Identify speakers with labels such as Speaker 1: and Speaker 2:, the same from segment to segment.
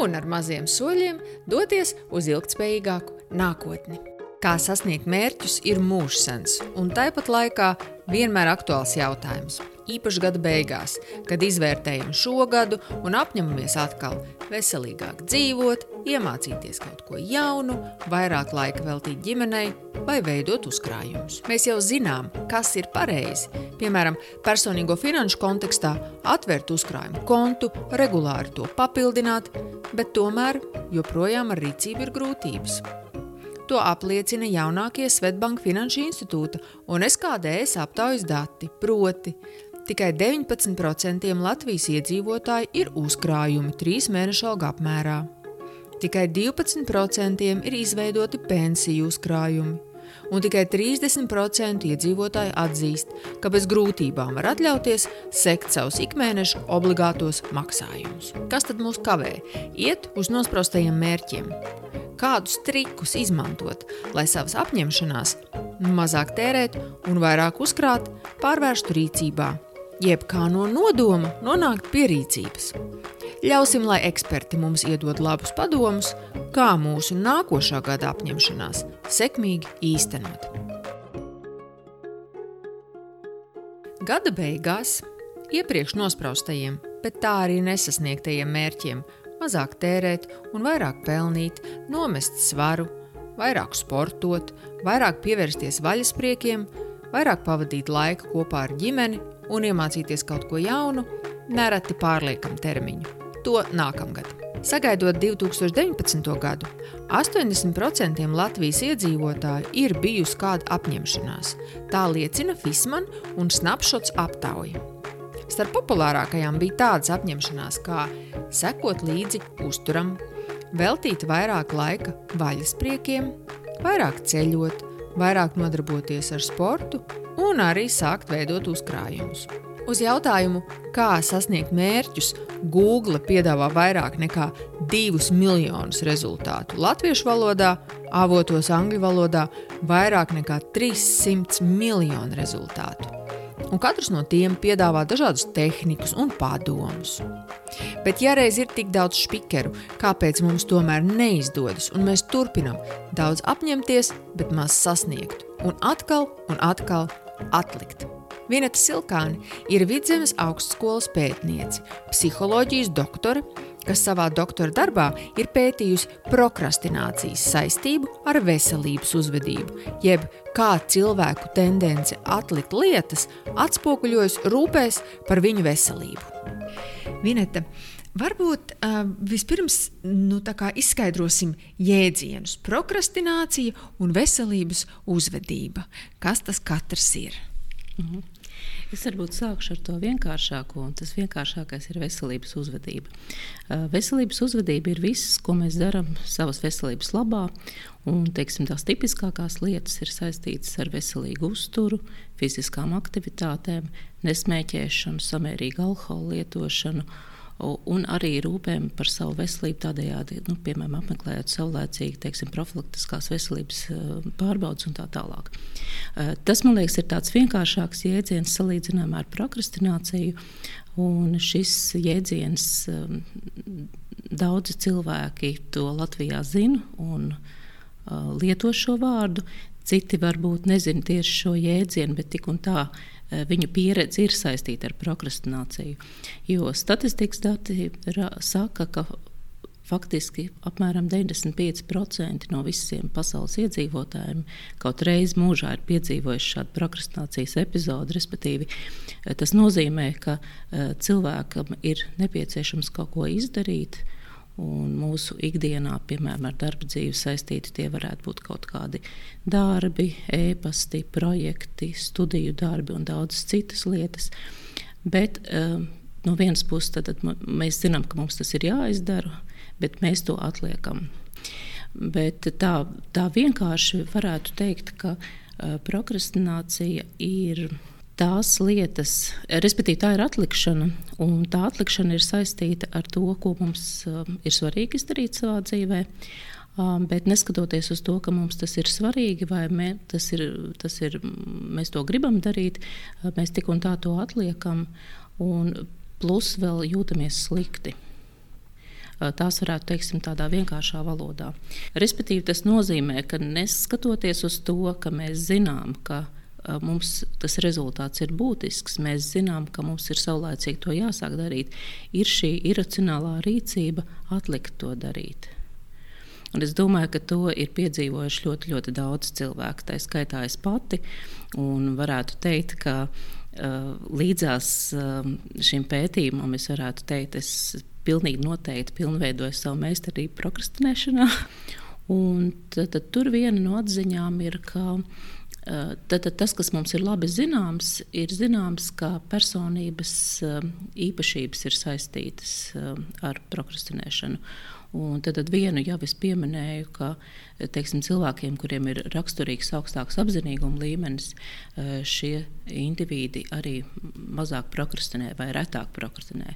Speaker 1: un ar maziem soļiem doties uz ilgspējīgāku nākotni. Kā sasniegt mērķus ir mūžsens un tāpat laikā vienmēr aktuāls jautājums. Īpaši gada beigās, kad izvērtējam šo gadu un apņemamies atkal veselīgāk dzīvot, iemācīties kaut ko jaunu, vairāk laika veltīt ģimenei vai veidot uzkrājumus. Mēs jau zinām, kas ir pareizi. Piemēram, personīgo finanšu kontekstā atvērt uzkrājumu kontu, regulāri to papildināt, bet tomēr joprojām ar rīcību ir grūtības. To apliecina jaunākie Svetbanka Finanšu institūta un SKDS aptaujas dati, proti tikai 19% Latvijas iedzīvotāji ir uzkrājumi trīs mēnešu alga apmērā. Tikai 12% ir izveidoti pensiju uzkrājumi, un tikai 30% iedzīvotāji atzīst, ka bez grūtībām var atļauties sekt savus ikmēneša obligātos maksājumus. Kas tad mūs kavē? Iet uz nosprostajiem mērķiem. Kādus trikus izmantot, lai savas apņemšanās mazāk tērēt un vairāk uzkrāt, pārvērstu rīcībā, jeb kā no nodoma nonākt pie rīcības. Ļausim, lai eksperti mums iedod labus padomus, kā mūsu nākošā gada apņemšanās sekmīgi īstenot. Gada beigās iepriekš nospraustajiem, bet tā arī nesasniegtajiem mērķiem mazāk tērēt un vairāk pelnīt, nomest svaru, vairāk sportot, vairāk pievērsties vaļaspriekiem, vairāk pavadīt laiku kopā ar ģimeni un iemācīties kaut ko jaunu, nereti pārliekam termiņu. To nākamgad. Sagaidot 2019. gadu, 80% Latvijas iedzīvotāju ir bijusi kāda apņemšanās. Tā liecina Fisman un Snapshots aptauja. Starp populārākajām bija tādas apņemšanās, kā sekot līdzi uzturam, veltīt vairāk laika vaļaspriekiem, vairāk ceļot, vairāk nodarboties ar sportu un arī sākt veidot uzkrājumus. Uz jautājumu, kā sasniegt mērķus, Google piedāvā vairāk nekā 2 miljonus rezultātu latviešu valodā, avotos angļu valodā vairāk nekā 300 miljonu rezultātu. Un katrs no tiem piedāvā dažādus tehnikas un padomus. Bet, ja reiz ir tik daudz spīkeru, kāpēc mums tomēr neizdodas, un mēs turpinām daudz apņemties, bet maz sasniegt, un atkal un atkal atlikt? Vieneta Silkāne ir Vidzemes augstskolas pētniece, psiholoģijas doktore, kas savā doktora darbā ir pētījusi prokrastinācijas saistību ar veselības uzvedību, jeb kā cilvēku tendence atlikt lietas atspoguļojas rūpēs par viņu veselību. Vineta, varbūt uh, vispirms nu, izskaidrosim jēdzienus - prokrastinācija un veselības uzvedība. Kas tas katrs ir?
Speaker 2: Mhm. Es varbūt sākšu ar to vienkāršāko, un tas vienkāršākais ir veselības uzvedība. Veselības uzvedība ir viss, ko mēs darām savas veselības labā. Un, teiksim, tās tipiskākās lietas ir saistītas ar veselīgu uzturu, fiziskām aktivitātēm, nesmēķēšanu, samērīgu alkohola lietošanu un arī rūpēm par savu veselību. Tādējādi, nu, piemēram, apmeklējot saulēcīgi teiksim, profilaktiskās veselības eh, pārbaudes un tā tālāk. Eh, tas, man liekas, ir tāds vienkāršāks jēdziens salīdzinājumā ar prokrastināciju. Un šis jēdziens eh, daudzi cilvēki to Latvijā zina un lieto šo vārdu. Citi varbūt nezina tieši šo jēdzienu, bet tik un tā Eh, viņu pieredze ir saistīta ar prokrastināciju. Jo statistikas dati saka, ka faktiski apmēram 95% no visiem pasaules iedzīvotājiem kaut reizi mūžā ir piedzīvojuši šādu prokrastinācijas epizodi. Respektīvi, eh, tas nozīmē, ka eh, cilvēkam ir nepieciešams kaut ko izdarīt, Un mūsu ikdienā, piemēram, ar darba dzīvi saistīti, tie varētu būt kaut kādi darbi, e-pasti, projekti, studiju darbi un daudzas citas lietas. Bet um, no vienas puses tad, tad mēs zinām, ka mums tas ir jāizdara, bet mēs to atliekam. Bet tā, tā vienkārši varētu teikt, ka uh, prokrastinācija ir tās lietas, respektīvi, tā ir atlikšana, tā atlikšana ir saistīta ar to, ko mums uh, ir svarīgi izdarīt savā dzīvē. Uh, bet neskatoties uz to, ka mums tas ir svarīgi, vai mē, tas ir, tas ir, mēs to gribam darīt, uh, mēs tik un tā to atliekam, un plus vēl jūtamies slikti. Eh, tās varētu teiksim, tādā vienkāršā valodā. Respektīvi, tas nozīmē, ka neskatoties uz to, ka mēs zinām, ka eh, mums tas rezultāts ir būtisks, mēs zinām, ka mums ir saulēcīgi to jāsāk darīt, ir šī iracionālā rīcība atlikt to darīt. Un es domāju, ka to ir piedzīvojuši ļoti, ļoti daudz cilvēku. Tā skaitā es pati. Un varētu teikt, ka uh, līdzās uh, šim pētījumam es varētu teikt, es pilnīgi noteikti pilnveidoju savu meistarību prokrastinēšanā. Un tad, tad tur viena no atziņām ir, ka eh, tad, tad tas, kas mums ir labi zināms, ir zināms, ka personības eh, īpašības ir saistītas eh, ar prokrastinēšanu. Un tad, tad vienu jau es pieminēju, ka teiksim, cilvēkiem, kuriem ir raksturīgs augstāks apzinīguma līmenis, šie indivīdi arī mazāk prokrastinē vai retāk prokrastinē.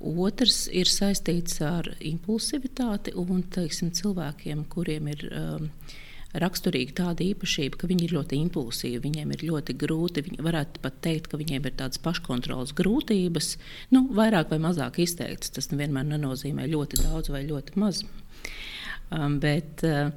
Speaker 2: Otrs ir saistīts ar impulsivitāti un teiksim, cilvēkiem, kuriem ir um, raksturīga tāda īpašība, ka viņi ir ļoti impulsīvi, viņiem ir ļoti grūti. Viņi varētu pat teikt, ka viņiem ir tādas paškontrolas grūtības, nu, vairāk vai mazāk izteiktas. Tas nevienmēr nenozīmē ļoti daudz vai ļoti maz. Um, bet, uh,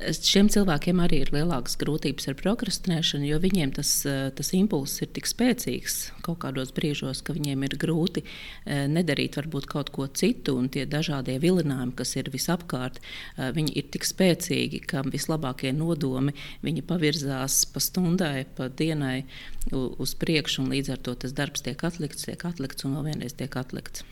Speaker 2: Šiem cilvēkiem arī ir lielākas grūtības ar prokrastinēšanu, jo viņiem tas, eh, tas impulss ir tik spēcīgs kaut kādos brīžos, ka viņiem ir grūti eh, nedarīt varbūt kaut ko citu, un tie dažādie vilinājumi, kas ir visapkārt, eh, viņi ir tik spēcīgi, ka vislabākie nodomi viņi pavirzās pa stundai, pa dienai uz priekšu, un līdz ar to tas darbs tiek atlikts, tiek atlikts un vēl vienreiz tiek atlikts.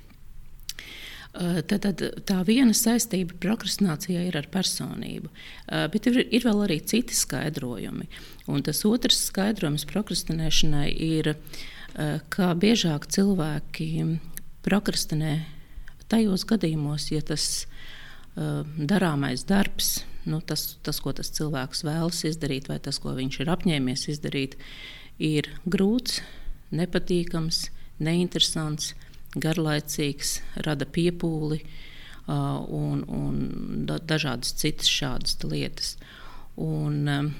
Speaker 2: Eh, tad, tad tā viena saistība prokrastinācijai ir ar personību, eh, bet ir, ir vēl arī citi skaidrojumi. Un tas otrs skaidrojums prokrastinēšanai ir, eh, ka biežāk cilvēki prokrastinē tajos gadījumos, ja tas darāmais darbs, nu, tas, tas, ko tas cilvēks vēlas izdarīt, vai tas, ko viņš ir apņēmies izdarīt, ir grūts, nepatīkams, neinteresants garlaicīgs, rada piepūli un, un da, dažādas citas šādas lietas. Un,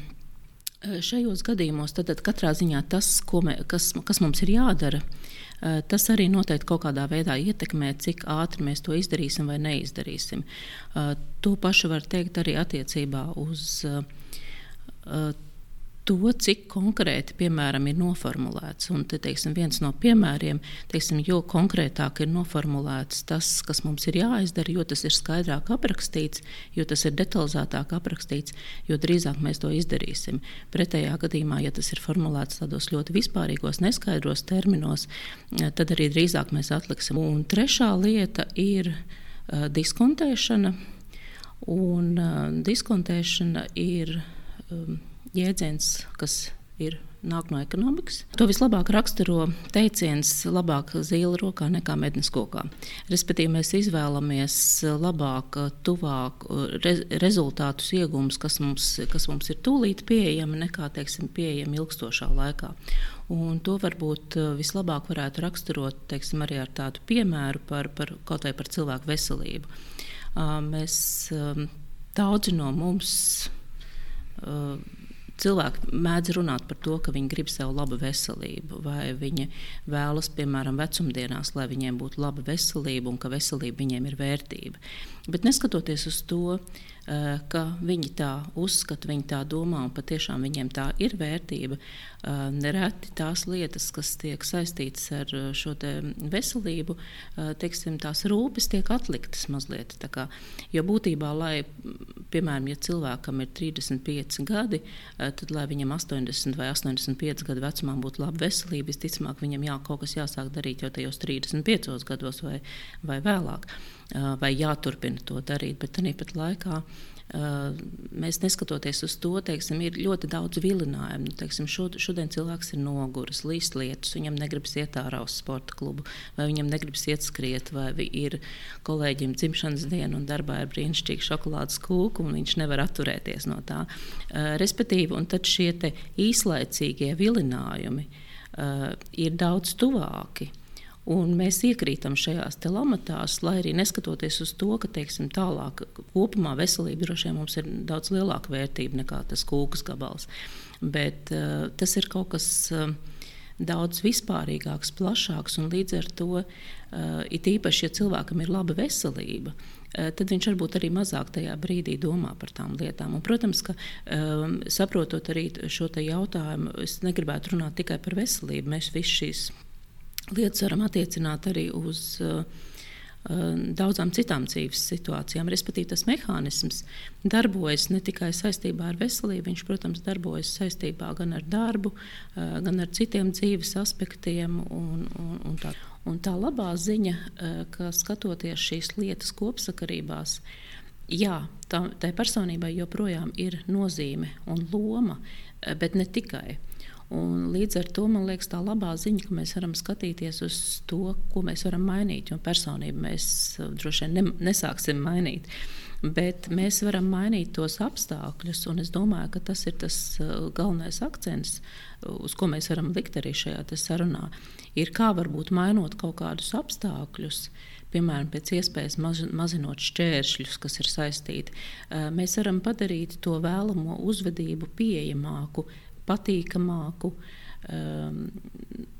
Speaker 2: šajos gadījumos tad, tad katrā ziņā tas, mē, kas, kas mums ir jādara, tas arī noteikti kaut kādā veidā ietekmē, cik ātri mēs to izdarīsim vai neizdarīsim. To pašu var teikt arī attiecībā uz to, cik konkrēti piemēram, ir noformulēts. Un, te, teiksim, viens no piemēriem, teiksim, jo konkrētāk ir noformulēts tas, kas mums ir jāizdara, jo tas ir skaidrāk aprakstīts, jo tas ir detalizētāk aprakstīts, jo drīzāk mēs to izdarīsim. Pretējā gadījumā, ja tas ir formulēts tādos ļoti vispārīgos, neskaidros terminos, tad arī drīzāk mēs atliksim. Un trešā lieta ir uh, diskontēšana. Un, uh, diskontēšana ir um, jēdziens, kas ir nāk no ekonomikas. To vislabāk raksturo teiciens, labāk zīle rokā nekā mednes kokā. Respektīvi, mēs izvēlamies labāk, tuvāk re, rezultātus iegūmus, kas mums, kas mums ir tūlīt pieejami, nekā teiksim, pieejami ilgstošā laikā. Un to varbūt vislabāk varētu raksturot teiksim, arī ar tādu piemēru par, par kaut vai par cilvēku veselību. Mēs daudzi no mums Cilvēki mēdz runāt par to, ka viņi grib sev labu veselību, vai viņi vēlas, piemēram, vecumdienās, lai viņiem būtu laba veselība un ka veselība viņiem ir vērtība. Bet neskatoties uz to, Eh, ka viņi tā uzskata, viņi tā domā, un patiešām viņiem tā ir vērtība. Nereti tās lietas, kas tiek saistītas ar šo veselību, teiksim, tās rūpes tiek atliktas mazliet. Kā, jo būtībā, lai, piemēram, ja cilvēkam ir 35 gadi, tad, lai viņam 80 vai 85 gadu vecumā būtu laba veselība, visticamāk, viņam jā, kaut kas jāsāk darīt jau tajos 35 gados vai, vai vēlāk vai jāturpina to darīt. Bet tāpat laikā mēs neskatoties uz to, teiksim, ir ļoti daudz vilinājumu. Teiksim, šod, šodien cilvēks ir noguris, līst lietus, viņam negribas iet ārā uz sporta klubu, vai viņam negribas iet skriet, vai ir kolēģim dzimšanas diena un darbā ir brīnišķīga šokolādes kūka, un viņš nevar atturēties no tā. Respektīvi, un tad šie īslaicīgie vilinājumi ir daudz tuvāki. Un mēs iekrītam šajās lamatās, lai arī neskatoties uz to, ka teiksim, tālāk kopumā veselība droši vien mums ir daudz lielāka vērtība nekā tas kūkas gabals. Bet uh, tas ir kaut kas. Uh, daudz vispārīgāks, plašāks, līdz ar to, uh, it īpaši, ja cilvēkam ir laba veselība, uh, tad viņš varbūt arī mazāk tajā brīdī domā par tām lietām. Un, protams, ka um, saprotot arī šo jautājumu, es negribētu runāt tikai par veselību. Mēs visi šīs lietas varam attiecināt arī uz uh, daudzām citām dzīves situācijām. Respektīvi, tas mehānisms darbojas ne tikai saistībā ar veselību, viņš, protams, darbojas saistībā gan ar darbu, uh, gan ar citiem dzīves aspektiem. Un, un, un tā. Un tā labā ziņa, uh, ka skatoties šīs lietas kopsakarībās, jā, tā, tai personībai joprojām ir nozīme un loma, bet ne tikai. Un līdz ar to man liekas, tā labā ziņa, ka mēs varam skatīties uz to, ko mēs varam mainīt. Jo personību mēs uh, droši vien ne, nesāksim mainīt. Bet mēs varam mainīt tos apstākļus, un es domāju, ka tas ir tas uh, galvenais akcents, uz ko mēs varam likt arī šajā sarunā. Ir kā varbūt mainot kaut kādus apstākļus, piemēram, pēc iespējas maz, mazinot šķēršļus, kas ir saistīti, mēs varam padarīt to vēlamo uzvedību pieejamāku patīkamāku, um,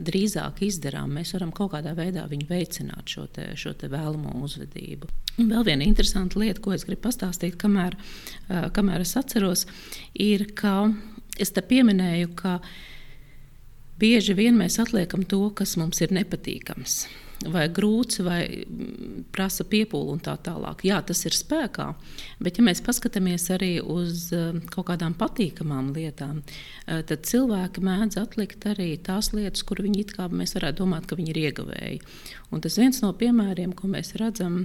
Speaker 2: drīzāk izdarām. Mēs varam kaut kādā veidā viņu veicināt šo, te, šo te vēlamo uzvedību. Un vēl viena interesanta lieta, ko es gribu pastāstīt, kamēr, uh, kamēr es atceros, ir, ka es te pieminēju, ka bieži vien mēs atliekam to, kas mums ir nepatīkams vai grūts, vai mm, prasa piepūli un tā tālāk. Jā, tas ir spēkā, bet ja mēs paskatāmies arī uz eh, kaut kādām patīkamām lietām, eh, tad cilvēki mēdz atlikt arī tās lietas, kur viņi it kā mēs varētu domāt, ka viņi ir ieguvēji. Un tas viens no piemēriem, ko mēs redzam,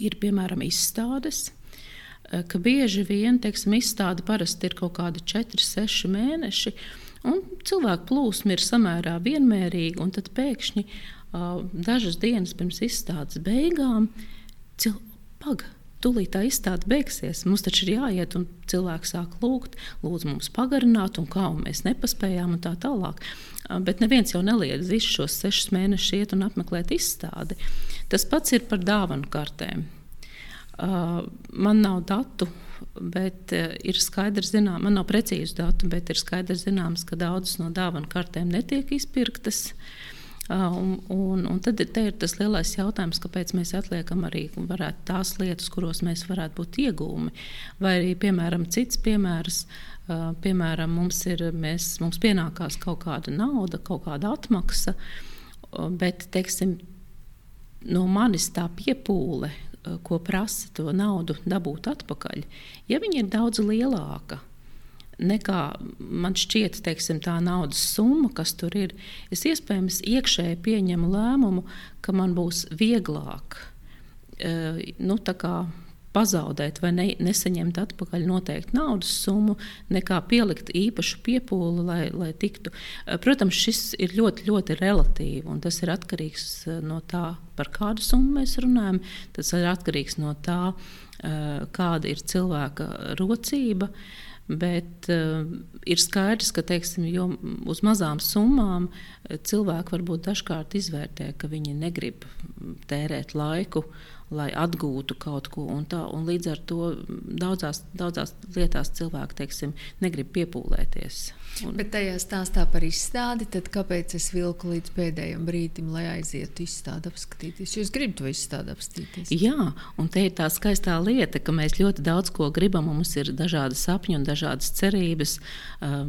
Speaker 2: ir piemēram izstādes eh, ka bieži vien teiksim, izstāde parasti ir kaut kādi 4, 6 mēneši, un cilvēku plūsma ir samērā vienmērīga, un tad pēkšņi dažas dienas pirms izstādes beigām, pagaidi. Tūlīt tā izstāde beigsies. Mums taču ir jāiet, un cilvēks sāk lūgt, lūdzu, mums pagarināt, un kā un mēs nepaspējām, un tā tālāk. Bet neviens jau neliedz visus šos sešus mēnešus iet un apmeklēt izstādi. Tas pats ir par dāvanu kartēm. Man nav datu, bet ir skaidrs, zinām, man nav precīzu datu, bet ir skaidrs zināms, ka daudzas no dāvanu kartēm netiek izpirktas. Un, un, un tad ir tas lielais jautājums, kāpēc mēs atliekam arī tās lietas, kuros mēs varētu būt iegūmi. Vai arī, piemēram, cits piemērs. Piemēram, mums, ir, mēs, mums pienākās kaut kāda nauda, kaut kāda atmaksa, bet teiksim, no manis tā piepūle, ko prasa to naudu dabūt atpakaļ, ja viņa ir daudz lielāka, nekā man šķiet teiksim, tā naudas summa, kas tur ir. Es iespējams iekšēji pieņemu lēmumu, ka man būs vieglāk. Uh, nu, pazaudēt vai ne, nesaņemt atpakaļ noteiktu naudas summu, nekā pielikt īpašu piepūli, lai, lai tiktu. E, protams, šis ir ļoti, ļoti relatīvi, un tas ir atkarīgs e, no tā, par kādu summu mēs runājam. Tas ir atkarīgs no tā, kāda ir cilvēka rocība. Bet uh, ir skaidrs, ka teiksim, uz mazām summām eh, cilvēki varbūt dažkārt izvērtē, ka viņi negrib tērēt laiku lai atgūtu kaut ko. Un tā, un līdz ar to daudzās, daudzās lietās cilvēki teiksim, negrib piepūlēties.
Speaker 1: Un... Bet tajā stāstā par izstādi, tad kāpēc es vilku līdz pēdējiem brīdim, lai aizietu izstādi apskatīties? Jūs gribat to izstādi apskatīties?
Speaker 2: Jā, un te ir tā skaistā lieta, ka mēs ļoti daudz ko gribam. Mums ir dažādi sapņi un dažādas cerības,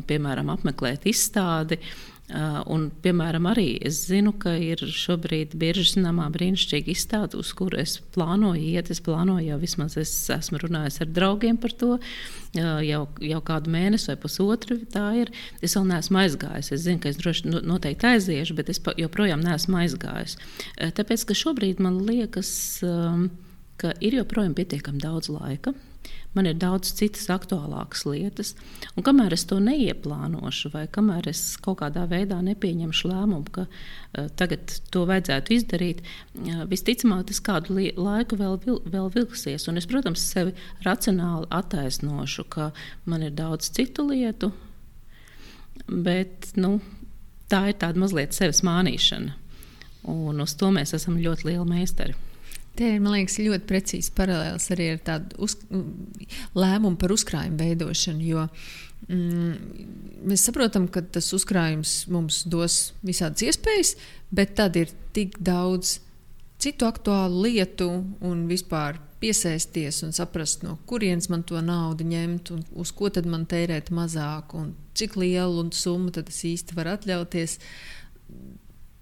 Speaker 2: piemēram, apmeklēt izstādi. Uh, un, piemēram, arī es zinu, ka ir šobrīd bieži zināmā brīnišķīga izstāde, uz kuru es plānoju iet. Es plānoju jau vismaz, es esmu runājis ar draugiem par to. Jau, jau kādu mēnesi vai pusotru tā ir. Es vēl neesmu aizgājis. Es zinu, ka es droši noteikti aiziešu, bet es joprojām neesmu aizgājis. Tāpēc, ka šobrīd man liekas, ka ir joprojām pietiekami daudz laika Man ir daudz citas aktuālākas lietas, un kamēr es to neieplānošu, vai kamēr es kaut kādā veidā nepieņemšu lēmumu, ka uh, tagad to vajadzētu izdarīt, uh, visticamāk, tas kādu laiku vēl, vil, vēl vilksies. Un es, protams, sevi racionāli attaisnošu, ka man ir daudz citu lietu, bet nu, tā ir tāda mazliet sevis mānīšana. Un uz to mēs esam ļoti lieli meistari.
Speaker 1: Tie ir liekas, ļoti precīzi paralēls arī ar tādu uz, lēmumu par uzkrājumu veidošanu. Jo mm, mēs saprotam, ka tas uzkrājums mums dos visādas iespējas, bet tad ir tik daudz citu aktuālu lietu un vispār piesaisties un saprast, no kurienes man to naudu ņemt, un uz ko tad man tērēt mazāk, un cik lielu summu tad es īsti varu atļauties. Uh,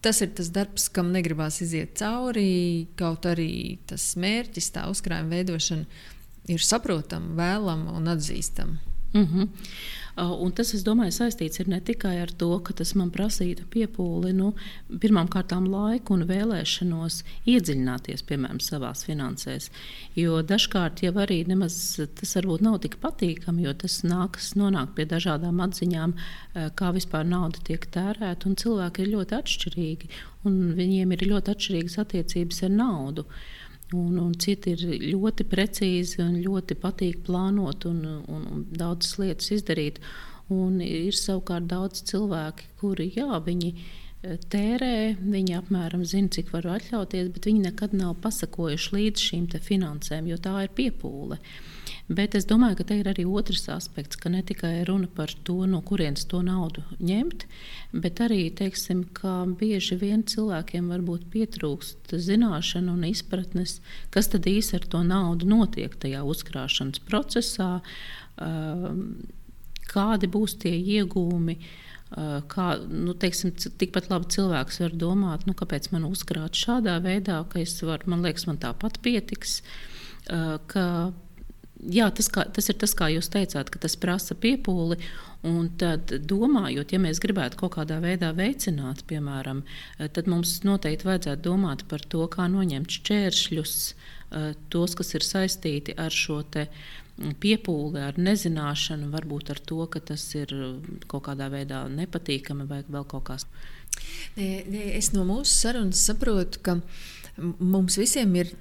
Speaker 1: tas ir tas darbs, kam negribās iziet cauri. Kaut arī tas mērķis, tā uzkrājuma veidošana, ir saprotama, vēlama un atzīstama.
Speaker 2: Mm -hmm. Uh, un tas, es domāju, saistīts ne tikai ar to, ka tas man prasītu piepūli, nu, pirmkārt, laiku un vēlēšanos iedziļināties, piemēram, savā finansēs. Jo dažkārt jau arī nemaz tas varbūt nav tik patīkami, jo tas nākas nonākt pie dažādām atziņām, uh, kā vispār nauda tiek tērēta, un cilvēki ir ļoti atšķirīgi, un viņiem ir ļoti atšķirīgas attiecības ar naudu. Un, un citi ir ļoti precīzi un ļoti patīk plānot un, un, un daudzas lietas izdarīt. Un ir savukārt daudz cilvēki, kuri jā, viņi eh, tērē, viņi apmēram zina, cik var atļauties, bet viņi nekad nav pasakojuši līdz šīm finansēm, jo tā ir piepūle. Bet es domāju, ka te ir arī otrs aspekts, ka ne tikai runa par to, no kurienes to naudu ņemt, bet arī, teiksim, ka bieži vien cilvēkiem varbūt pietrūkst zināšanu un izpratnes, kas tad īsi ar to naudu notiek tajā uzkrāšanas procesā, um, kādi būs tie iegūmi. Uh, kā, nu, teiksim, tikpat labi cilvēks var domāt, nu, kāpēc man uzkrāt šādā veidā, ka es varu, man liekas, man tāpat pietiks. Uh, ka jā, tas, kā, tas ir tas, kā jūs teicāt, ka tas prasa piepūli. Un tad, domājot, ja mēs gribētu kaut kādā veidā veicināt, piemēram, tad mums noteikti vajadzētu domāt par to, kā noņemt šķēršļus, eh, tos, kas ir saistīti ar šo piepūli, ar nezināšanu, varbūt ar to, ka tas ir kaut kādā veidā nepatīkami vai vēl kaut kas.
Speaker 1: Es no mūsu sarunas saprotu, ka mums visiem ir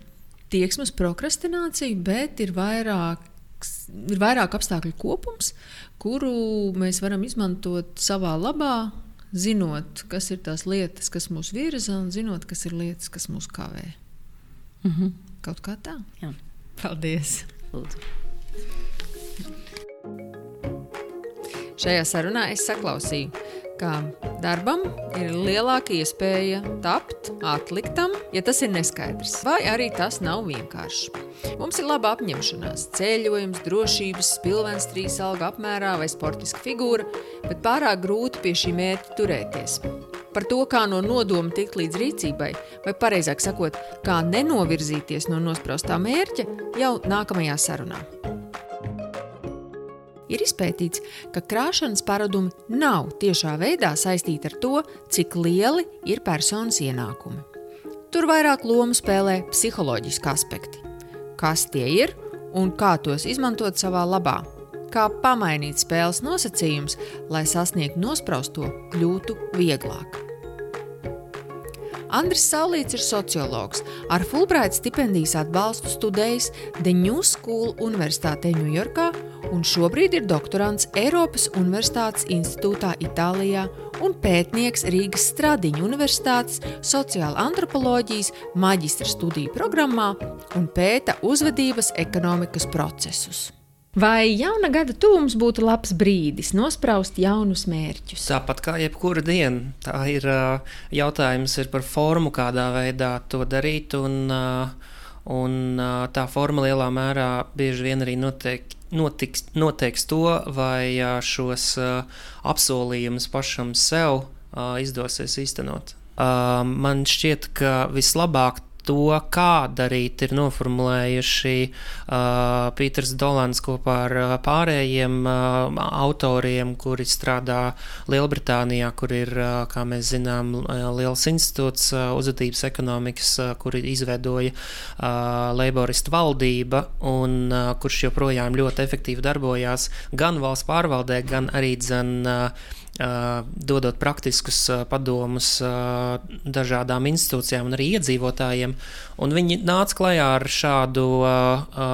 Speaker 1: tieksme uz prokrastināciju, bet ir vairāk, ir vairāk apstākļu kopums, kuru mēs varam izmantot savā labā, zinot, kas ir tās lietas, kas mūs virza, un zinot, kas ir lietas, kas mūs kavē. Mm -hmm. Kaut kā tā.
Speaker 2: Jā.
Speaker 1: Paldies!
Speaker 2: Lūdzu.
Speaker 1: Šajā sarunā es saklausīju ka darbam ir lielāka iespēja tapt atliktam, ja tas ir neskaidrs, vai arī tas nav vienkārši. Mums ir laba apņemšanās, ceļojums, drošības, spilvens trīs alga apmērā vai sportiska figūra, bet pārāk grūti pie šī mērķa turēties. Par to, kā no nodoma tikt līdz rīcībai, vai pareizāk sakot, kā nenovirzīties no nospraustā mērķa, jau nākamajā sarunā. Ir izpētīts, ka krāšanas paradumi nav tiešā veidā saistīti ar to, cik lieli ir personas ienākumi. Tur vairāk lomu spēlē psiholoģiski aspekti. Kas tie ir un kā tos izmantot savā labā? Kā pamainīt spēles nosacījumus, lai sasniegtu nospraustu, kļūtu vieglāk. Andris Saulīts ir sociologs. Ar Fulbright stipendijas atbalstu studējis The New School Universitātē Ņujorkā un šobrīd ir doktorants Eiropas Universitātes institūtā Itālijā un pētnieks Rīgas Stradiņu Universitātes sociāla antropoloģijas maģistra studiju programmā un pēta uzvedības ekonomikas procesus. Vai jauna gada tūms būtu labs brīdis nospraust jaunus mērķus?
Speaker 3: Tāpat kā jebkura diena, tā ir jautājums ir par formu, kādā veidā to darīt. Un, un tā forma lielā mērā bieži vien arī notiek, notiks, noteiks to, vai šos apsolījumus pašam sev izdosies īstenot. Man šķiet, ka vislabāk to, kā darīt, ir noformulējuši uh, Pīters Dolans kopā ar uh, pārējiem uh, autoriem, kuri strādā Lielbritānijā, kur ir, uh, kā mēs zinām, liels institūts uh, uzvedības ekonomikas, uh, kuri izveidoja uh, Leiboristu valdība un uh, kurš joprojām ļoti efektīvi darbojās gan valsts pārvaldē, gan arī dzen. Uh, dodot praktiskus padomus dažādām institūcijām un arī iedzīvotājiem. Un viņi nāca klajā ar šādu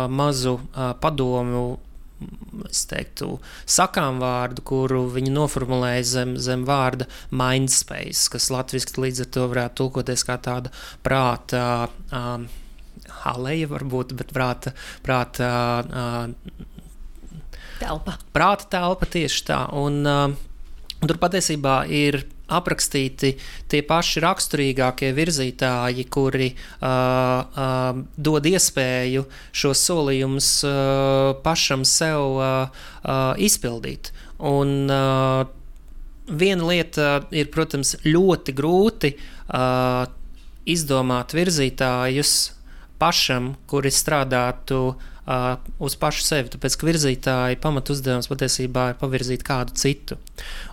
Speaker 3: mazu padomu es teiktu, sakām vārdu, kuru viņi noformulēja zem, zem vārda mindspace, kas latviešu līdz ar to varētu tulkoties kā tāda prāta. Um, Aleja varbūt, bet prāta, prāta uh,
Speaker 1: telpa.
Speaker 3: Prāta telpa tieši tā. Un, uh, Un tur patiesībā ir aprakstīti tie paši raksturīgākie virzītāji, kuri uh, uh, dod iespēju šos solījumus uh, pašam sev uh, uh, izpildīt. Un, uh, viena lieta ir, protams, ļoti grūti uh, izdomāt virzītājus pašam, kuri strādātu uh, uh, uz pašu sevi. Tāpēc, virzītāja pamatu uzdevums patiesībā ir pavirzīt kādu citu.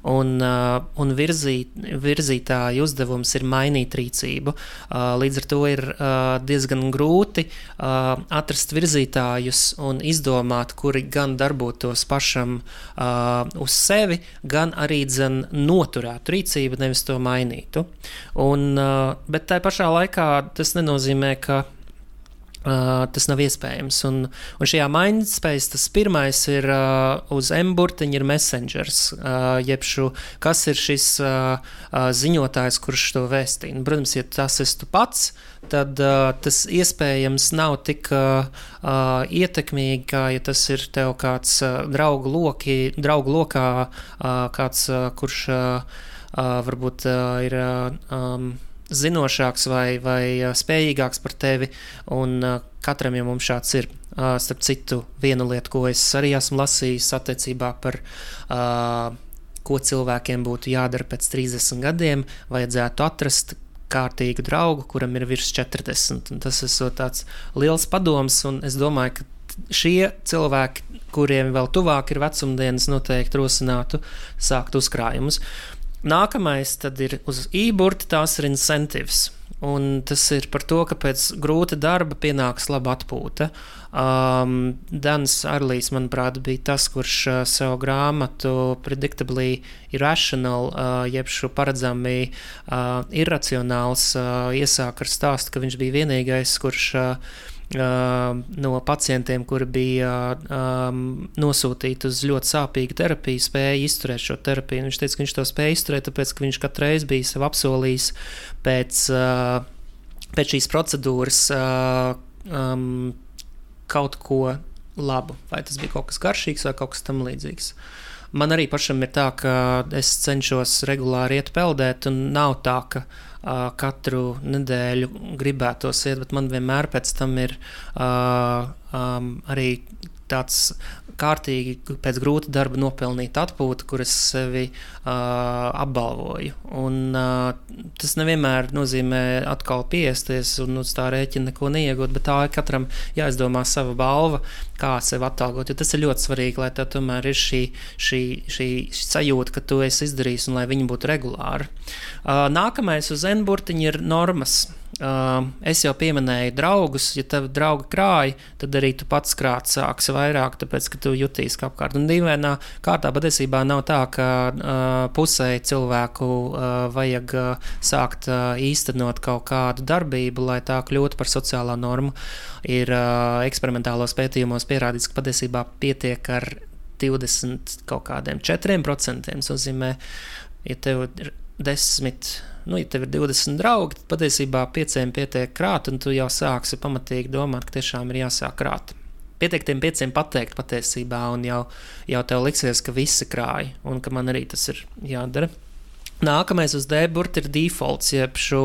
Speaker 3: Un, uh, un virzīt, virzītāja uzdevums ir mainīt rīcību. Uh, līdz ar to ir uh, diezgan grūti uh, atrast virzītājus un izdomāt, kuri gan darbotos pašam uh, uz sevi, gan arī dzen, noturētu rīcību, nevis to mainītu. Un, uh, bet tā pašā laikā tas nenozīmē, ka Uh, tas nav iespējams. Un, un šajā mindspējas tas pirmais ir uh, uz M-burtiņa ir messengers, uh, jeb šo, kas ir šis uh, uh, ziņotājs, kurš to vēstīja. Nu, protams, ja tas esi tu pats, tad uh, tas iespējams nav tik uh, uh, ietekmīgi, kā ja tas ir tev kāds uh, draugu, loki, draugu lokā, uh, kāds, uh, kurš uh, uh, varbūt uh, ir. Uh, um, zinošāks vai, vai spējīgāks par tevi. Un katram jau mums šāds ir. Starp citu, viena lieta, ko es arī esmu lasījis attiecībā par ko cilvēkiem būtu jādara pēc 30 gadiem, vajadzētu atrast kārtīgu draugu, kuram ir virs 40. Un tas ir tāds liels padoms, un es domāju, ka šie cilvēki, kuriem vēl tuvāk ir vecumdienas, noteikti rosinātu sākt uzkrājumus. Nākamais ir uz e-burta, tās ir incentives. Un tas ir par to, ka pēc grūta darba pienāks laba atpūta. Um, Dans Arlīs, manuprāt, bija tas, kurš uh, savu grāmatu Predictably Irrational, uh, jeb šo paredzami uh, irracionāls, uh, iesāk ar stāstu, ka viņš bija vienīgais, kurš uh, no pacientiem, kuri bija um, nosūtīti uz ļoti sāpīgu terapiju, spēja izturēt šo terapiju. Viņš teica, ka viņš to spēja izturēt, tāpēc ka viņš katru reizi bija sev apsolījis pēc, uh, pēc šīs procedūras uh, um, kaut ko labu. Vai tas bija kaut kas garšīgs vai kaut kas tam līdzīgs. Man arī pašam ir tā, ka es cenšos regulāri iet peldēt, un nav tā, ka uh, katru nedēļu gribētos iet, bet man vienmēr pēc tam ir uh, um, arī tāds kārtīgi pēc grūta darba nopelnīta atpūta, kuras sevi uh, apbalvoju. Un, uh, tas nevienmēr nozīmē atkal piesties un uz tā rēķina neko neiegūt, bet tā ir katram jāizdomā sava balva, kā sevi atalgot. Jo tas ir ļoti svarīgi, lai tev tomēr ir šī, šī, šī, sajūta, ka tu esi izdarījis un lai viņi būtu regulāri. Uh, nākamais uz N-burtiņa ir normas. Es jau pieminēju draugus. Ja tev draugi krāj, tad arī tu pats krāt sāksi vairāk, tāpēc ka tu jutīsi kā apkārt. Un dīvainā kārtā patiesībā nav tā, ka uh, pusē cilvēku uh, vajag uh, sākt uh, īstenot kaut kādu darbību, lai tā kļūtu par sociālā normu. Ir uh, eksperimentālos pētījumos pierādīts, ka patiesībā pietiek ar 20 kaut kādiem 4%. Tas nozīmē, ja tev ir 10 nu, ja tev ir 20 draugi, tad patiesībā pieciem pietiek krāt, un tu jau sāksi pamatīgi domāt, ka tiešām ir jāsāk krāt. Pietiek tiem pieciem pateikt patiesībā, un jau, jau tev liksies, ka visi krāj, un ka man arī tas ir jādara. Nākamais uz D-burta ir defaults, jeb šo,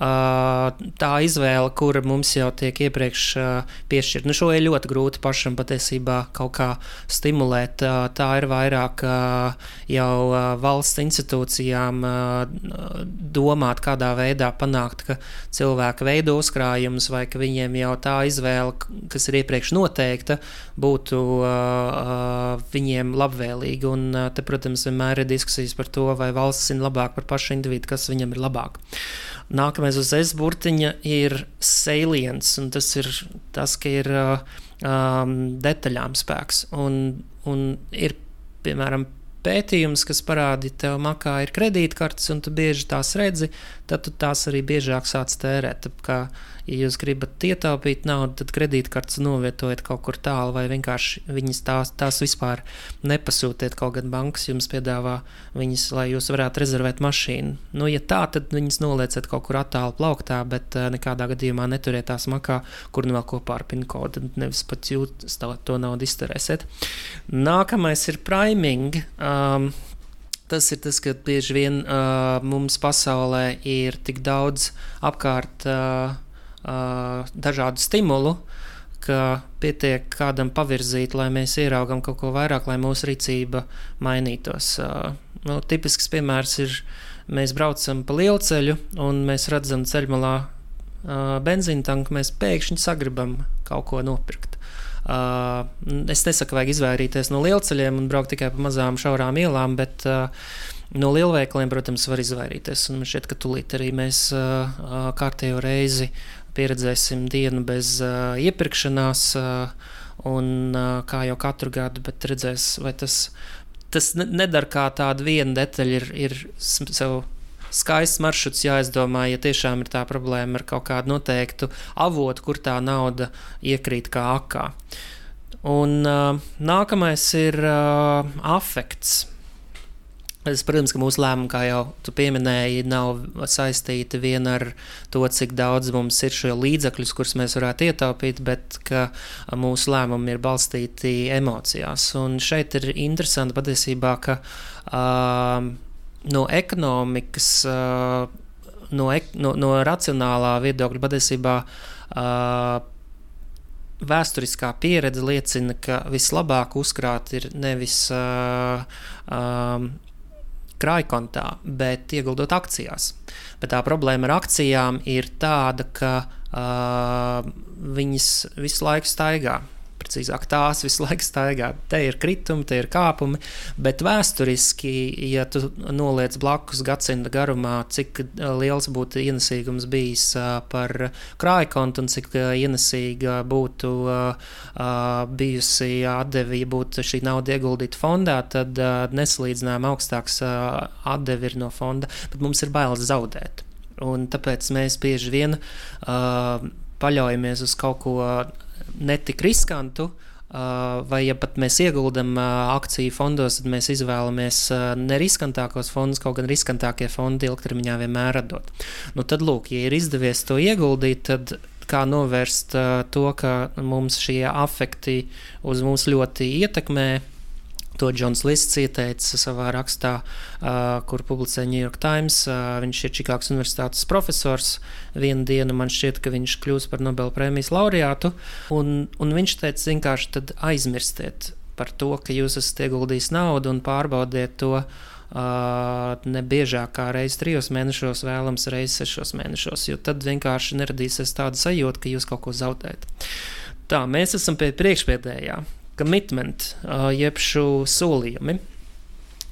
Speaker 3: uh, tā izvēle, kura mums jau tiek iepriekš uh, piešķirta. Nu, šo ir ļoti grūti pašam patiesībā kaut kā stimulēt. Uh, tā ir vairāk uh, jau uh, valsts institūcijām uh, domāt, kādā veidā panākt, ka cilvēki veido uzkrājumus vai ka viņiem jau tā izvēle, kas ir iepriekš noteikta, būtu uh, uh, viņiem labvēlīga. Un, uh, te, protams, vienmēr ir diskusijas par to, vai valsts ir labāka labāk par pašu individu, kas viņam ir labāk. Nākamais uz S burtiņa ir salients, un tas ir tas, ka ir um, detaļām spēks. Un, un ir, piemēram, pētījums, kas parāda, ka tev makā ir kredītkartes, un tu bieži tās redzi, tad tu tās arī biežāk sāc tērēt. Kā, ja jūs gribat ietaupīt naudu, tad kredītkartes novietojiet kaut kur tālu, vai vienkārši viņas tās, tās vispār nepasūtiet. Kaut gan bankas jums piedāvā viņas, lai jūs varētu rezervēt mašīnu. Nu, ja tā, tad viņas nolieciet kaut kur attālu plauktā, bet uh, nekādā gadījumā neturiet tās makā, kur nu vēl kopā ar PIN kodu. Nevis pat jūt to naudu izterēsiet. Nākamais ir priming. Um, tas ir tas, ka bieži vien uh, mums pasaulē ir tik daudz apkārt uh, dažādu stimulu, ka pietiek kādam pavirzīt, lai mēs ieraugam kaut ko vairāk, lai mūsu rīcība mainītos. Nu, tipisks piemērs ir, mēs braucam pa lielu ceļu un mēs redzam ceļmalā benzīna tanku, mēs pēkšņi sagribam kaut ko nopirkt. Uh, es nesaku, vajag izvairīties no lielceļiem un braukt tikai pa mazām šaurām ielām, bet uh, no lielveikaliem, protams, var izvairīties. Man šķiet, ka tūlīt arī mēs uh, kārtējo reizi pieredzēsim dienu bez uh, iepirkšanās, uh, un uh, kā jau katru gadu, bet redzēs, vai tas, tas nedara kā tāda viena detaļa, ir, ir sev skaists maršruts jāizdomā, ja tiešām ir tā problēma ar kaut kādu noteiktu avotu, kur tā nauda iekrīt kā akā. Un uh, nākamais ir uh, afekts. Es, protams, ka mūsu lēmumi, kā jau tu pieminēji, nav saistīti vien ar to, cik daudz mums ir šo līdzekļu, kurus mēs varētu ietaupīt, bet mūsu lēmumi ir balstīti emocijās. Un šeit ir interesanti patiesībā, ka uh, no ekonomikas, uh, no, ek, no, no racionālā viedokļa patiesībā. Uh, Vēsturiskā pieredze liecina, ka vislabāk uzkrāt ir nevis uh, um, krājkontā, bet ieguldot akcijās. Bet tā problēma ar akcijām ir tāda, ka uh, viņas visu laiku staigā precīzāk tās visu laiku staigā. Te ir kritumi, te ir kāpumi, bet vēsturiski, ja tu noliec blakus gadsimta garumā, cik uh, liels būtu ienesīgums bijis uh, par krāju kontu un cik uh, ienesīga būtu bijusi atdevi, ja būtu šī nauda ieguldīta fondā, tad nesalīdzinājumi augstāks atdevi ir no fonda, bet mums ir bailes zaudēt. Un tāpēc mēs bieži vien uh, paļaujamies uz kaut ko netik riskantu. Vai ja pat mēs ieguldam akciju fondos, tad mēs izvēlamies neriskantākos fondus, kaut gan riskantākie fondi ilgtermiņā vienmēr atdod. Nu, tad, lūk, ja ir izdevies to ieguldīt, tad kā novērst to, ka mums šie afekti uz mums ļoti ietekmē, To Džons Lists ieteica savā rakstā, uh, kur publicē New York Times. Uh, viņš ir Čikāgas Universitātes profesors. Vienu dienu man šķiet, ka viņš kļūs par Nobela prēmijas laureātu. Un, un viņš teica, vienkārši aizmirstiet par to, ka jūs esat ieguldījis naudu un pārbaudiet to. Uh, ne biežāk kā reizes trijos mēnešos, vēlams, reizes sešos mēnešos, jo tad vienkārši neradīsies tāda sajūta, ka jūs kaut ko zaudējat. Tā, mēs esam pie priekšpēdējā commitment, uh, jeb šo solījumi.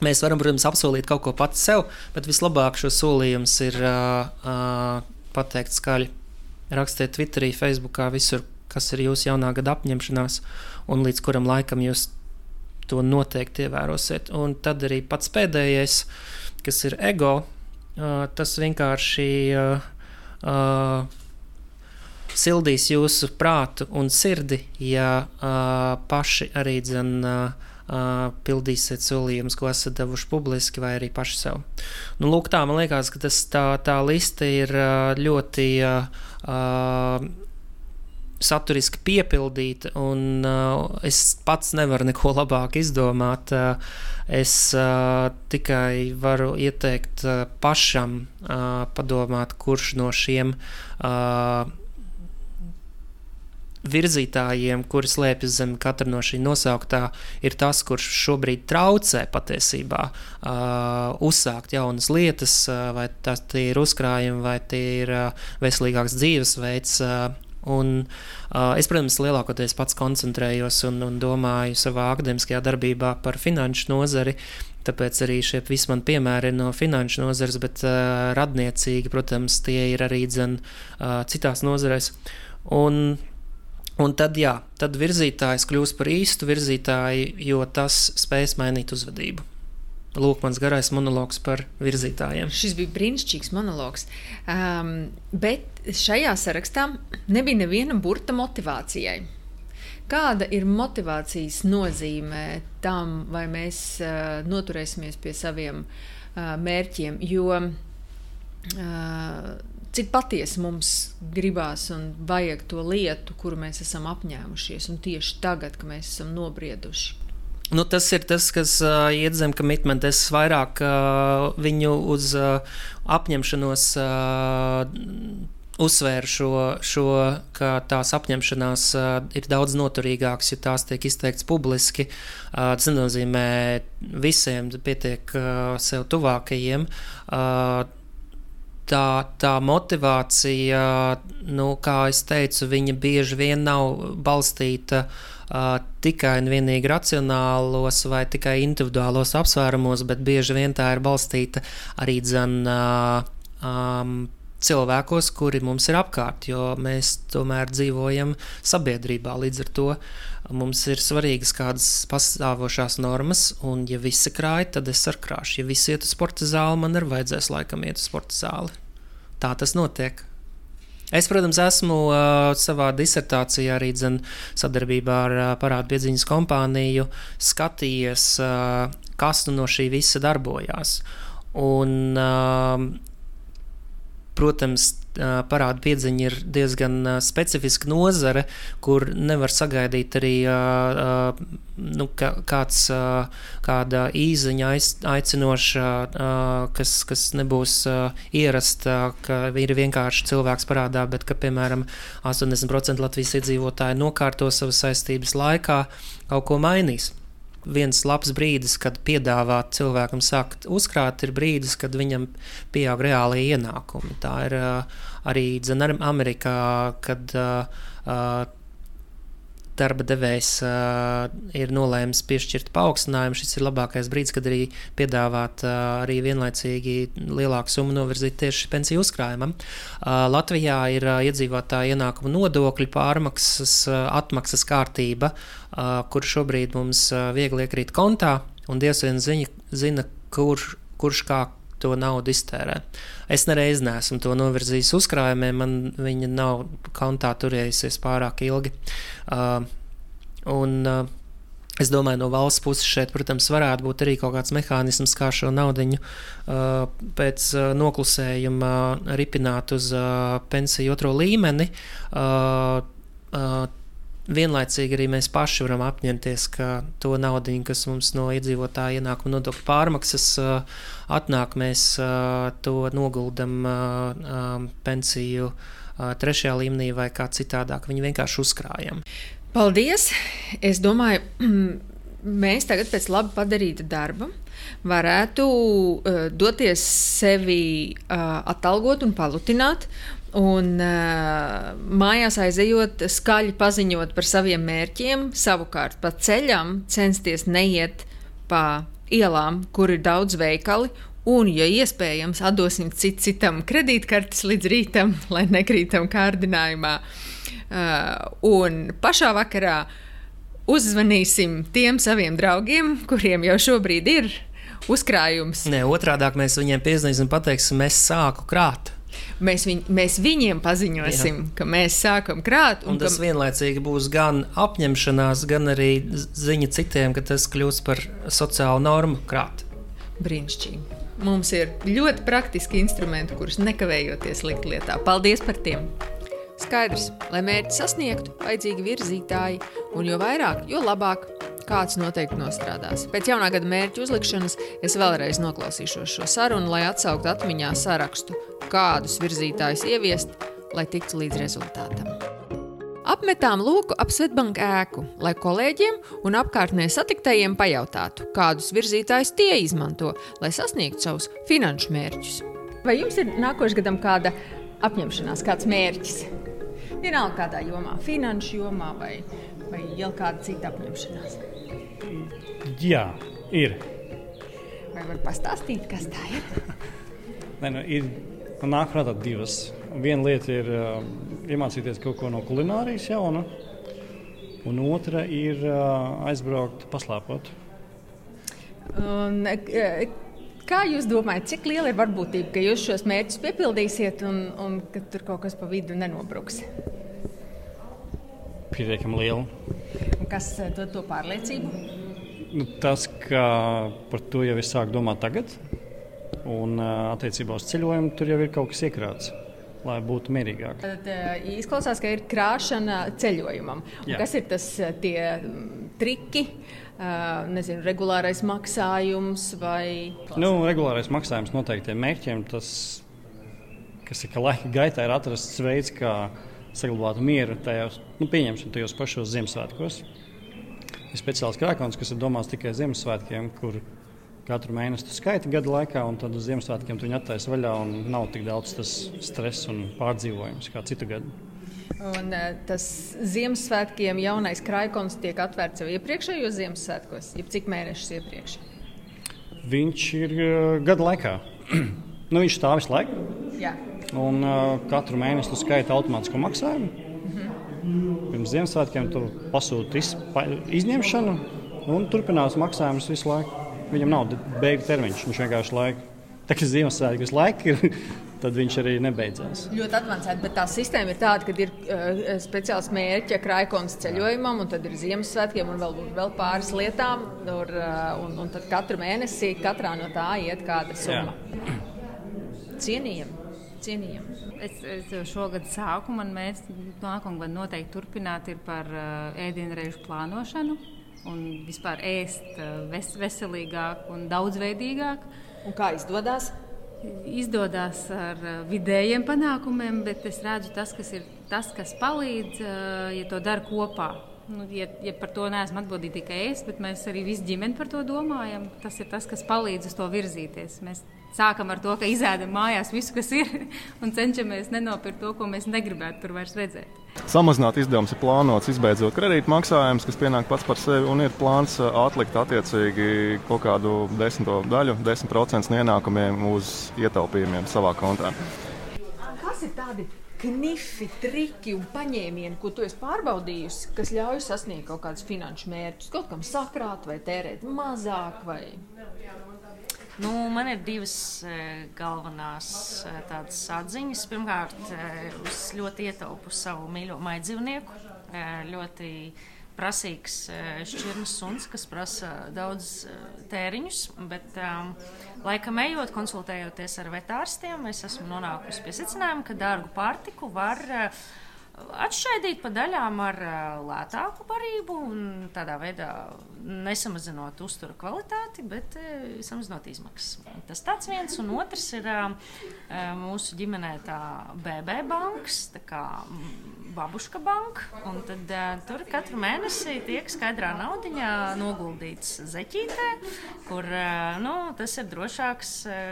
Speaker 3: Mēs varam, protams, apsolīt kaut ko pats sev, bet vislabāk šo solījumus ir uh, uh, pateikt skaļi. Rakstiet Twitterī, Facebookā, visur, kas ir jūsu jaunā gada apņemšanās, un līdz kuram laikam jūs to noteikti ievērosiet. Un tad arī pats pēdējais, kas ir ego, tas vienkārši. Sildīs jūsu prātu un sirdi, ja uh, paši arī dzen, uh, uh, pildīsiet solījumus, ko esat devuši publiski, vai arī paši sev. Nu, lūk, tā man liekas, ka tas, tā, tā liste ir uh, ļoti. Uh, saturiski piepildīta, un uh, es pats nevaru neko labāk izdomāt. Uh, es uh, tikai varu ieteikt uh, pašam uh, padomāt, kurš no šiem uh, virzītājiem, kuri slēpjas zem katra no šī nosauktā, ir tas, kurš šobrīd traucē patiesībā uh, uzsākt jaunas lietas, uh, vai tas ir uzkrājumi, vai tie ir uh, veselīgāks dzīvesveids. Uh, Un, uh, es, protams, lielākoties pats koncentrējos un, un domāju savā akadēmiskajā darbībā par finanšu nozari. Tāpēc arī šie visi mani piemēri ir no finanšu nozares, bet uh, radniecīgi, protams, tie ir arī dzen, uh, citās nozarēs. Un, Un tad, jā, tad virzītājs kļūs par īstu virzītāju, jo tas spēs mainīt uzvedību. Lūk, mans garais monologs par virzītājiem.
Speaker 1: Šis bija brīnišķīgs monologs. Um, bet šajā sarakstā nebija neviena burta motivācijai. Kāda ir motivācijas nozīme tam, vai mēs uh, noturēsimies pie saviem uh, mērķiem? Jo uh, cik patiesi mums gribās un vajag to lietu, kuru mēs esam apņēmušies, un tieši tagad, kad mēs esam nobrieduši.
Speaker 3: Nu, tas ir tas, kas uh, iet zem commitment. Es vairāk uh, viņu uz uh, apņemšanos uh, uzsvēru šo, šo, ka tās apņemšanās uh, ir daudz noturīgākas, ja tās tiek izteikts publiski. Uh, tas nozīmē visiem pietiek uh, sev tuvākajiem. Uh, tā, tā motivācija, nu, kā jau teicu, viņa bieži vien nav balstīta uh, tikai un vienīgi racionālos vai tikai individuālos apsvērumos, bet bieži vien tā ir balstīta arī dzen, uh, um, cilvēkos, kuri mums ir apkārt, jo mēs tomēr dzīvojam sabiedrībā. Līdz ar to mums ir svarīgas kādas pastāvošās normas, un, ja visi krāj, tad es ar krāšu. Ja visi iet uz sporta zāli, man ir vajadzēs laikam iet uz sporta zāli tā tas notiek. Es, protams, esmu uh, savā disertācijā arī dzen, sadarbībā ar uh, parādu piedziņas kompāniju skatījies, uh, kas nu no šī visa darbojās. Un, uh, protams, parāda piedziņa ir diezgan specifiska nozare, kur nevar sagaidīt arī nu, kāds, kāda īziņa aicinoša, kas, kas nebūs ierasta, ka ir vienkārši cilvēks parādā, bet ka, piemēram, 80% Latvijas iedzīvotāji nokārto savas saistības laikā kaut ko mainīs viens labs brīdis, kad piedāvāt cilvēkam sākt uzkrāt, ir brīdis, kad viņam pieaug reālie ienākumi. Tā ir uh, arī Amerikā, kad uh, darba devējs uh, ir nolēmis piešķirt paaugstinājumu, šis ir labākais brīdis, kad arī piedāvāt uh, arī vienlaicīgi lielāku summu novirzīt tieši pensiju uzkrājumam. Uh, Latvijā ir uh, iedzīvotāja ienākuma nodokļu pārmaksas uh, atmaksas kārtība, uh, kur šobrīd mums uh, viegli iekrīt kontā, un Dievs vien ziņa, zina, kur, kurš kā to naudu iztērē. Es nereiz neesmu to novirzījis uzkrājumiem, man viņa nav kontā turējusies pārāk ilgi. Uh, un, uh, Es domāju, no valsts puses šeit, protams, varētu būt arī kaut kāds mehānisms, kā šo naudu uh, pēc uh, noklusējuma ripināt uz uh, pensiju otro līmeni. Uh, uh, vienlaicīgi arī mēs paši varam apņemties, ka to naudu, kas mums no iedzīvotāja ienākuma nodokļu pārmaksas atnāk, mēs to noguldam pensiju trešajā līmenī vai kā citādāk. Viņi vienkārši uzkrājam.
Speaker 1: Paldies! Es domāju, mēs tagad pēc labi padarīta darba varētu uh, doties sevi uh, atalgot un palutināt. Un uh, mājās aizejot, skaļi paziņot par saviem mērķiem, savukārt pa ceļam censties neiet pa ielām, kur ir daudz veikali, un, ja iespējams, atdosim cit citam kredītkartes līdz rītam, lai nekrītam kārdinājumā. Uh, un pašā vakarā uzzvanīsim tiem saviem draugiem, kuriem jau šobrīd ir uzkrājums.
Speaker 3: Nē, otrādi mēs viņiem piezīmēsim un pateiksim, es sāku krāt.
Speaker 1: Mēs, viņ, mēs viņiem paziņosim, Jā. ka mēs sākam krāt.
Speaker 3: Un, un tas ka... vienlaicīgi būs gan apņemšanās, gan arī ziņa citiem, ka tas kļūs par sociālu normu krāt.
Speaker 1: Brīnišķīgi. Mums ir ļoti praktiski instrumenti, kurus nekavējoties likt lietā. Paldies par tiem! Skaidrs, lai mērķi sasniegtu, vajadzīgi virzītāji, un jo vairāk, jo labāk. Kāds noteikti nostrādās. Pēc jaunā gada mērķu uzlikšanas es vēlreiz noklausīšos šo sarunu, lai atsauktu atmiņā sarakstu, kādus virzītājus ieviest, lai tiktu līdz rezultātam. Apmetām lūku ap Svetbanka ēku, lai kolēģiem un apkārtnē satiktajiem pajautātu, kādus virzītājus tie izmanto, lai sasniegtu savus finanšu mērķus. Vai jums ir nākošais gadam kāda apņemšanās, kāds mērķis? Vienalga kādā jomā, finanšu jomā vai, vai jau kāda cita apņemšanās.
Speaker 4: Jā, ir.
Speaker 1: Vai var pastāstīt, kas tā ir?
Speaker 4: Nē, nu, ir man nāk prātā divas. Viena lieta ir uh, iemācīties kaut ko no kulinārijas jauna, un otra ir uh, aizbraukt, paslēpot.
Speaker 1: Un, e, kā jūs domājat, cik liela ir varbūtība, ka jūs šos mērķus piepildīsiet un, un ka tur kaut kas pa vidu nenobruks?
Speaker 4: Pietiekami liela.
Speaker 1: Un kas e, dod to pārliecību?
Speaker 4: Nu, tas, ka par to jau es sāku domāt tagad, un attiecībā uz ceļojumu tur jau ir kaut kas iekrāts. Lai būtu mierīgāk.
Speaker 1: Tad izklausās, ka ir krāšana ceļojumam. Kas ir tas tie triki, nezinu, regulārais maksājums vai
Speaker 4: Nu, regulārais maksājums noteiktiem mērķiem, tas, kas ir ka laika gaitā, ir atrasts veids, kā saglabāt mieru tajos, nu, pieņemsim, tajos pašos Ziemassvētkos. Ir speciāls krākons, kas ir domāts tikai Ziemassvētkiem, kur katru mēnesi tu skaiti gada laikā, un tad uz Ziemassvētkiem tu viņu attaisi vaļā, un nav tik daudz tas stress un pārdzīvojums kā citu gadu.
Speaker 1: Un, uh, tas Ziemassvētkiem jaunais krājkons tiek atvērts jau iepriekšējos Ziemassvētkos, jeb cik mēnešus iepriekš.
Speaker 4: Viņš ir uh, gada laikā. nu, viņš stāv visu laiku,
Speaker 1: Jā.
Speaker 4: un uh, katru mēnesi tu skaiti automātisko maksājumu. Pirms Ziemassvētkiem tu pasūti iz, pa, izņemšanu, un turpinās maksājums visu laiku. Viņam nav beigu termiņš, viņš vienkārši laika. Tā kā Ziemassvētku visu laiku ir, tad viņš arī nebeidzās.
Speaker 1: Ļoti avansēta, bet tā sistēma ir tāda, ka ir uh, speciāls mērķa krājkons ceļojumam, un tad ir Ziemassvētkiem un vēl, vēl pāris lietām. Tur, uh, un, un tad katru mēnesi katrā no tā iet kāda summa. Cienījami. Cienījami.
Speaker 5: Es, es šogad sāku, man mērķis nākamā gada noteikti turpināt ir par uh, ēdienreizu plānošanu un vispār ēst uh, ves, veselīgāk un daudzveidīgāk.
Speaker 1: Un kā izdodas?
Speaker 5: Izdodas ar uh, vidējiem panākumiem, bet es redzu, tas, kas ir tas, kas palīdz, ja to dara kopā. Nu, ja, ja par to neesmu atbildīga tikai es, bet mēs arī visi ģimeni par to domājam, tas ir tas, kas palīdz uz to virzīties. Mēs sākam ar to, ka izēdam mājās visu, kas ir, un cenšamies nenopirkt to, ko mēs negribētu tur vairs redzēt.
Speaker 6: Samazināt izdevumus ir plānots izbeidzot kredītmaksājumus, kas pienāk pats par sevi, un ir plāns uh, atlikt attiecīgi kaut kādu desmito daļu, 10% no ienākumiem uz ietaupījumiem savā kontā.
Speaker 1: Kas ir tādi knifi, triki un paņēmieni, ko tu esi pārbaudījusi, kas ļauj sasniegt kaut kādus finanšu mērķus, kaut kam sakrāt vai tērēt mazāk? Vai...
Speaker 7: Nu, man ir divas e, galvenās e, tādas atziņas. Pirmkārt, e, es ļoti ietaupu savu mīļo maidzīvnieku. E, ļoti prasīgs e, šķirnes suns, kas prasa daudz e, tēriņus. Bet, um, laikam ejot, konsultējoties ar vetārstiem, es esmu nonākusi pie secinājuma, ka dārgu pārtiku var. E, Atšķaidīt pa daļām ar ā, lētāku barību, un tādā veidā nesamazinot uztura kvalitāti, bet e, samazinot izmaksas. Tas tāds viens, un otrs ir ā, ā, mūsu ģimenē tā BB bankas, tā kā mm, babuška banka, tad ā, tur katru mēnesi tiek skaidrā naudiņā noguldīts zeķītē, kur ā, nu, tas ir drošāks. ā,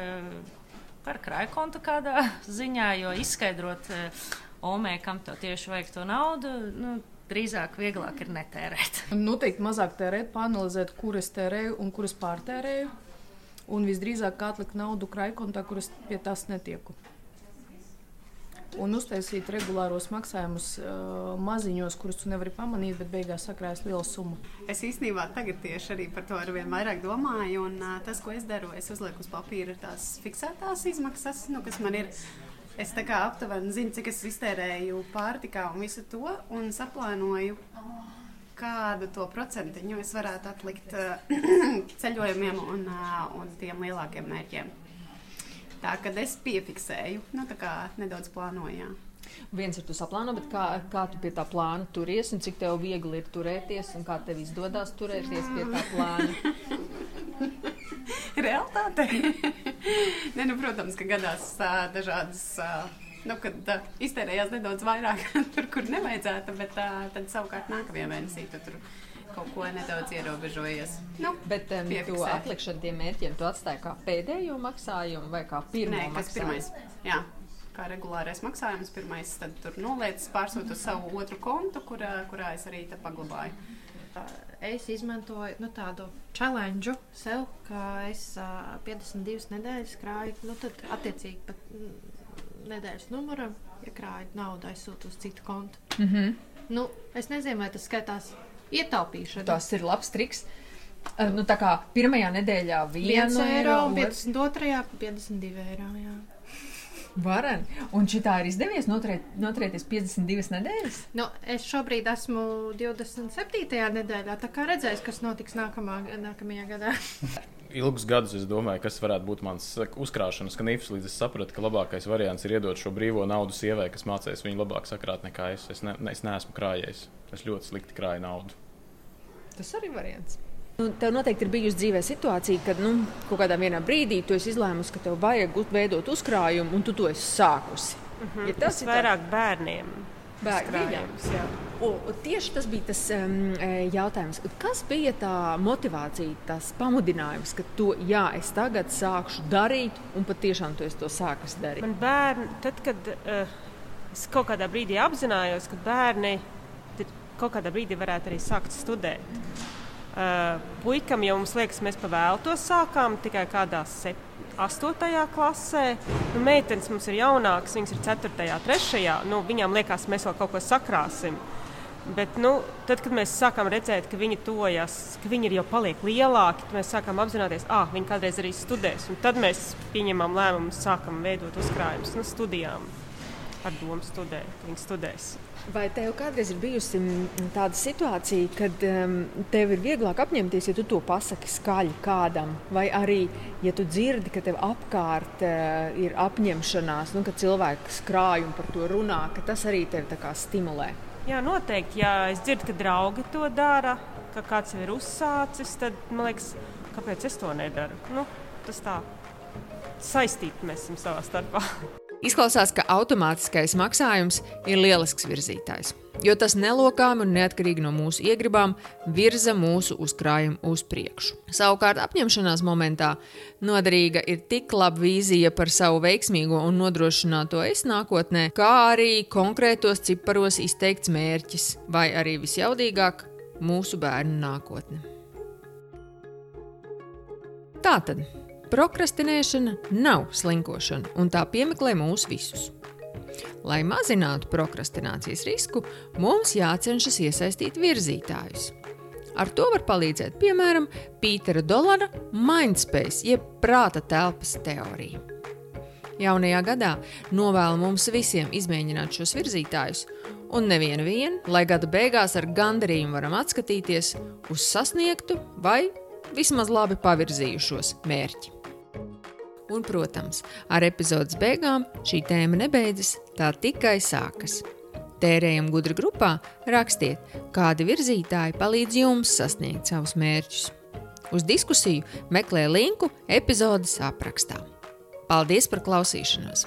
Speaker 7: Par krājkontu kādā ziņā, jo izskaidrot uh, Omē, kam to tieši vajag to naudu, nu, drīzāk vieglāk ir netērēt.
Speaker 8: Noteikti mazāk tērēt, panelizēt, kur es tērēju un kur es pārtērēju. Un visdrīzāk atlikt naudu krājkontā, kur es pie tās netieku. Un uztaisīt regulāros maksājumus uh, maziņos, kurus tu nevari pamanīt, bet beigās sakrājas liela summa.
Speaker 9: Es īstenībā tagad tieši arī par to ar vien vairāk domāju. Un, uh, tas, ko es daru, es uzlieku uz papīra tās fiksētās izmaksas, nu, kas man ir. Es tā kā aptuveni zinu, cik es iztērēju pārtikā un visu to, un saplānoju, kādu to procentiņu es varētu atlikt uh, ceļojumiem un, uh, un tiem lielākiem mērķiem. Tā kā es piefiksēju, nu, tā kā nedaudz plānoju. jā.
Speaker 1: Viens ir tu saplāno, bet kā, kā tu pie tā plāna turies un cik tev viegli ir turēties un kā tev izdodas turēties pie tā plāna?
Speaker 9: Realtāte. ne, nu, protams, ka gadās uh, dažādas. Uh, Nu, kad uh, iztērējās nedaudz vairāk, tur, kur nevajadzētu, bet uh, tad savukārt nākamajā mēnesī tu tur kaut ko nedaudz ierobežojies. Nu,
Speaker 1: bet um, tu atlikšanu tiem mērķiem tu atstāji kā pēdējo maksājumu vai kā pirmo
Speaker 9: Nē, kas
Speaker 1: maksājumu?
Speaker 9: pirmais? Jā. Kā regulārais maksājums, pirmais, tad tur noliec, pārsūta uz savu otru kontu, kurā, kurā es arī paglabāju.
Speaker 10: Es izmantoju nu, tādu challenge sev, ka es uh, 52 nedēļas krāju, nu, tad attiecīgi pat nedēļas numuram iekrāju naudu, aizsūtu uz citu kontu.
Speaker 1: Mm -hmm.
Speaker 10: nu, es nezinu, vai tas skaitās ietaupīšana.
Speaker 1: Tas ir labs triks. Uh, Nu, tā kā pirmajā nedēļā
Speaker 10: 1 eiro, un
Speaker 1: otrs-
Speaker 10: 52, 52 eiro. Jā.
Speaker 1: Varen. Un šī tā ir izdevies noturēt, noturēties 52 nedēļas?
Speaker 10: Nu, es šobrīd esmu 27. nedēļā, tā kā redzēs, kas notiks nākamā, nākamajā gadā.
Speaker 11: ilgus gadus es domāju, kas varētu būt mans uzkrāšanas kanīfs, līdz es sapratu, ka labākais variants ir iedot šo brīvo naudu sievai, kas mācīs viņu labāk sakrāt nekā es. Es, ne, es neesmu krājējis. Es ļoti slikti krāju naudu.
Speaker 1: Tas arī variants. Nu, tev noteikti ir bijusi dzīvē situācija, kad nu, kaut kādā brīdī tu esi izlēmusi, ka tev vajag veidot uzkrājumu, un tu to esi sākusi.
Speaker 12: Mhm.
Speaker 1: Ja tas ir tā-
Speaker 12: vairāk bērniem.
Speaker 1: Bērniem.
Speaker 12: uzkrājums, jā.
Speaker 1: Un tieši tas bija tas um, jautājums. Kas bija tā motivācija, tas pamudinājums, ka to jā, es tagad sākšu darīt, un patiešām tu to sākus darīt?
Speaker 12: Man bērni, tad, kad uh, es kaut kādā brīdī apzinājos, ka bērni kaut kādā brīdī varētu arī sākt studēt. Uh, puikam jau mums liekas, mēs pavēlu to sākām tikai kādā sep- astotajā klasē. Nu, meitenes mums ir jaunākas, viņas ir 4. un 3. Nu, viņām liekas, mēs vēl kaut ko sakrāsim. Bet, nu, tad, kad mēs sākām redzēt, ka viņi tojas, ka viņi ir jau paliek lielāki, tad mēs sākām apzināties, ka viņi kādreiz arī studēs. Un tad mēs pieņemam lēmumu, sākam veidot uzkrājumus no studijām. Ar domu studēt, ka viņi studēs.
Speaker 1: Vai tev kādreiz ir bijusi tāda situācija, kad um, tev ir vieglāk apņemties, ja tu to pasaki skaļi kādam, vai arī, ja tu dzirdi, ka tev apkārt uh, ir apņemšanās, nu, ka cilvēks krāj un par to runā, ka tas arī tevi stimulē?
Speaker 12: Jā, noteikti. Ja es dzirdu, ka draugi to dara, ka kāds ir uzsācis, tad man liekas, kāpēc es to nedaru? Nu, tas tā saistīti mēs esam savā starpā.
Speaker 1: Izklausās, ka automātiskais maksājums ir lielisks virzītājs, jo tas nelokāmi un neatkarīgi no mūsu iegribām virza mūsu uzkrājumu uz priekšu. Savukārt, apņemšanās momentā noderīga ir tik laba vīzija par savu veiksmīgo un nodrošināto es nākotnē, kā arī konkrētos ciparos izteikts mērķis, vai arī visjaudīgāk mūsu bērnu nākotne. Tātad. Prokrastinēšana nav slinkošana, un tā piemeklē mūs visus. Lai mazinātu prokrastinācijas risku, mums jācenšas iesaistīt virzītājus. Ar to var palīdzēt piemēram Pītera Dolara Mindspace, jeb prāta telpas teorija. Jaunajā gadā novēlu mums visiem izmēģināt šos virzītājus, un nevienu vienu, lai gada beigās ar gandarījumu varam atskatīties uz sasniegtu vai vismaz labi pavirzījušos mērķi. Un, protams, ar epizodes beigām šī tēma nebeidzas, tā tikai sākas. Tērējam gudri grupā, rakstiet, kādi virzītāji palīdz jums sasniegt savus mērķus. Uz diskusiju meklē linku epizodes aprakstā. Paldies par klausīšanos!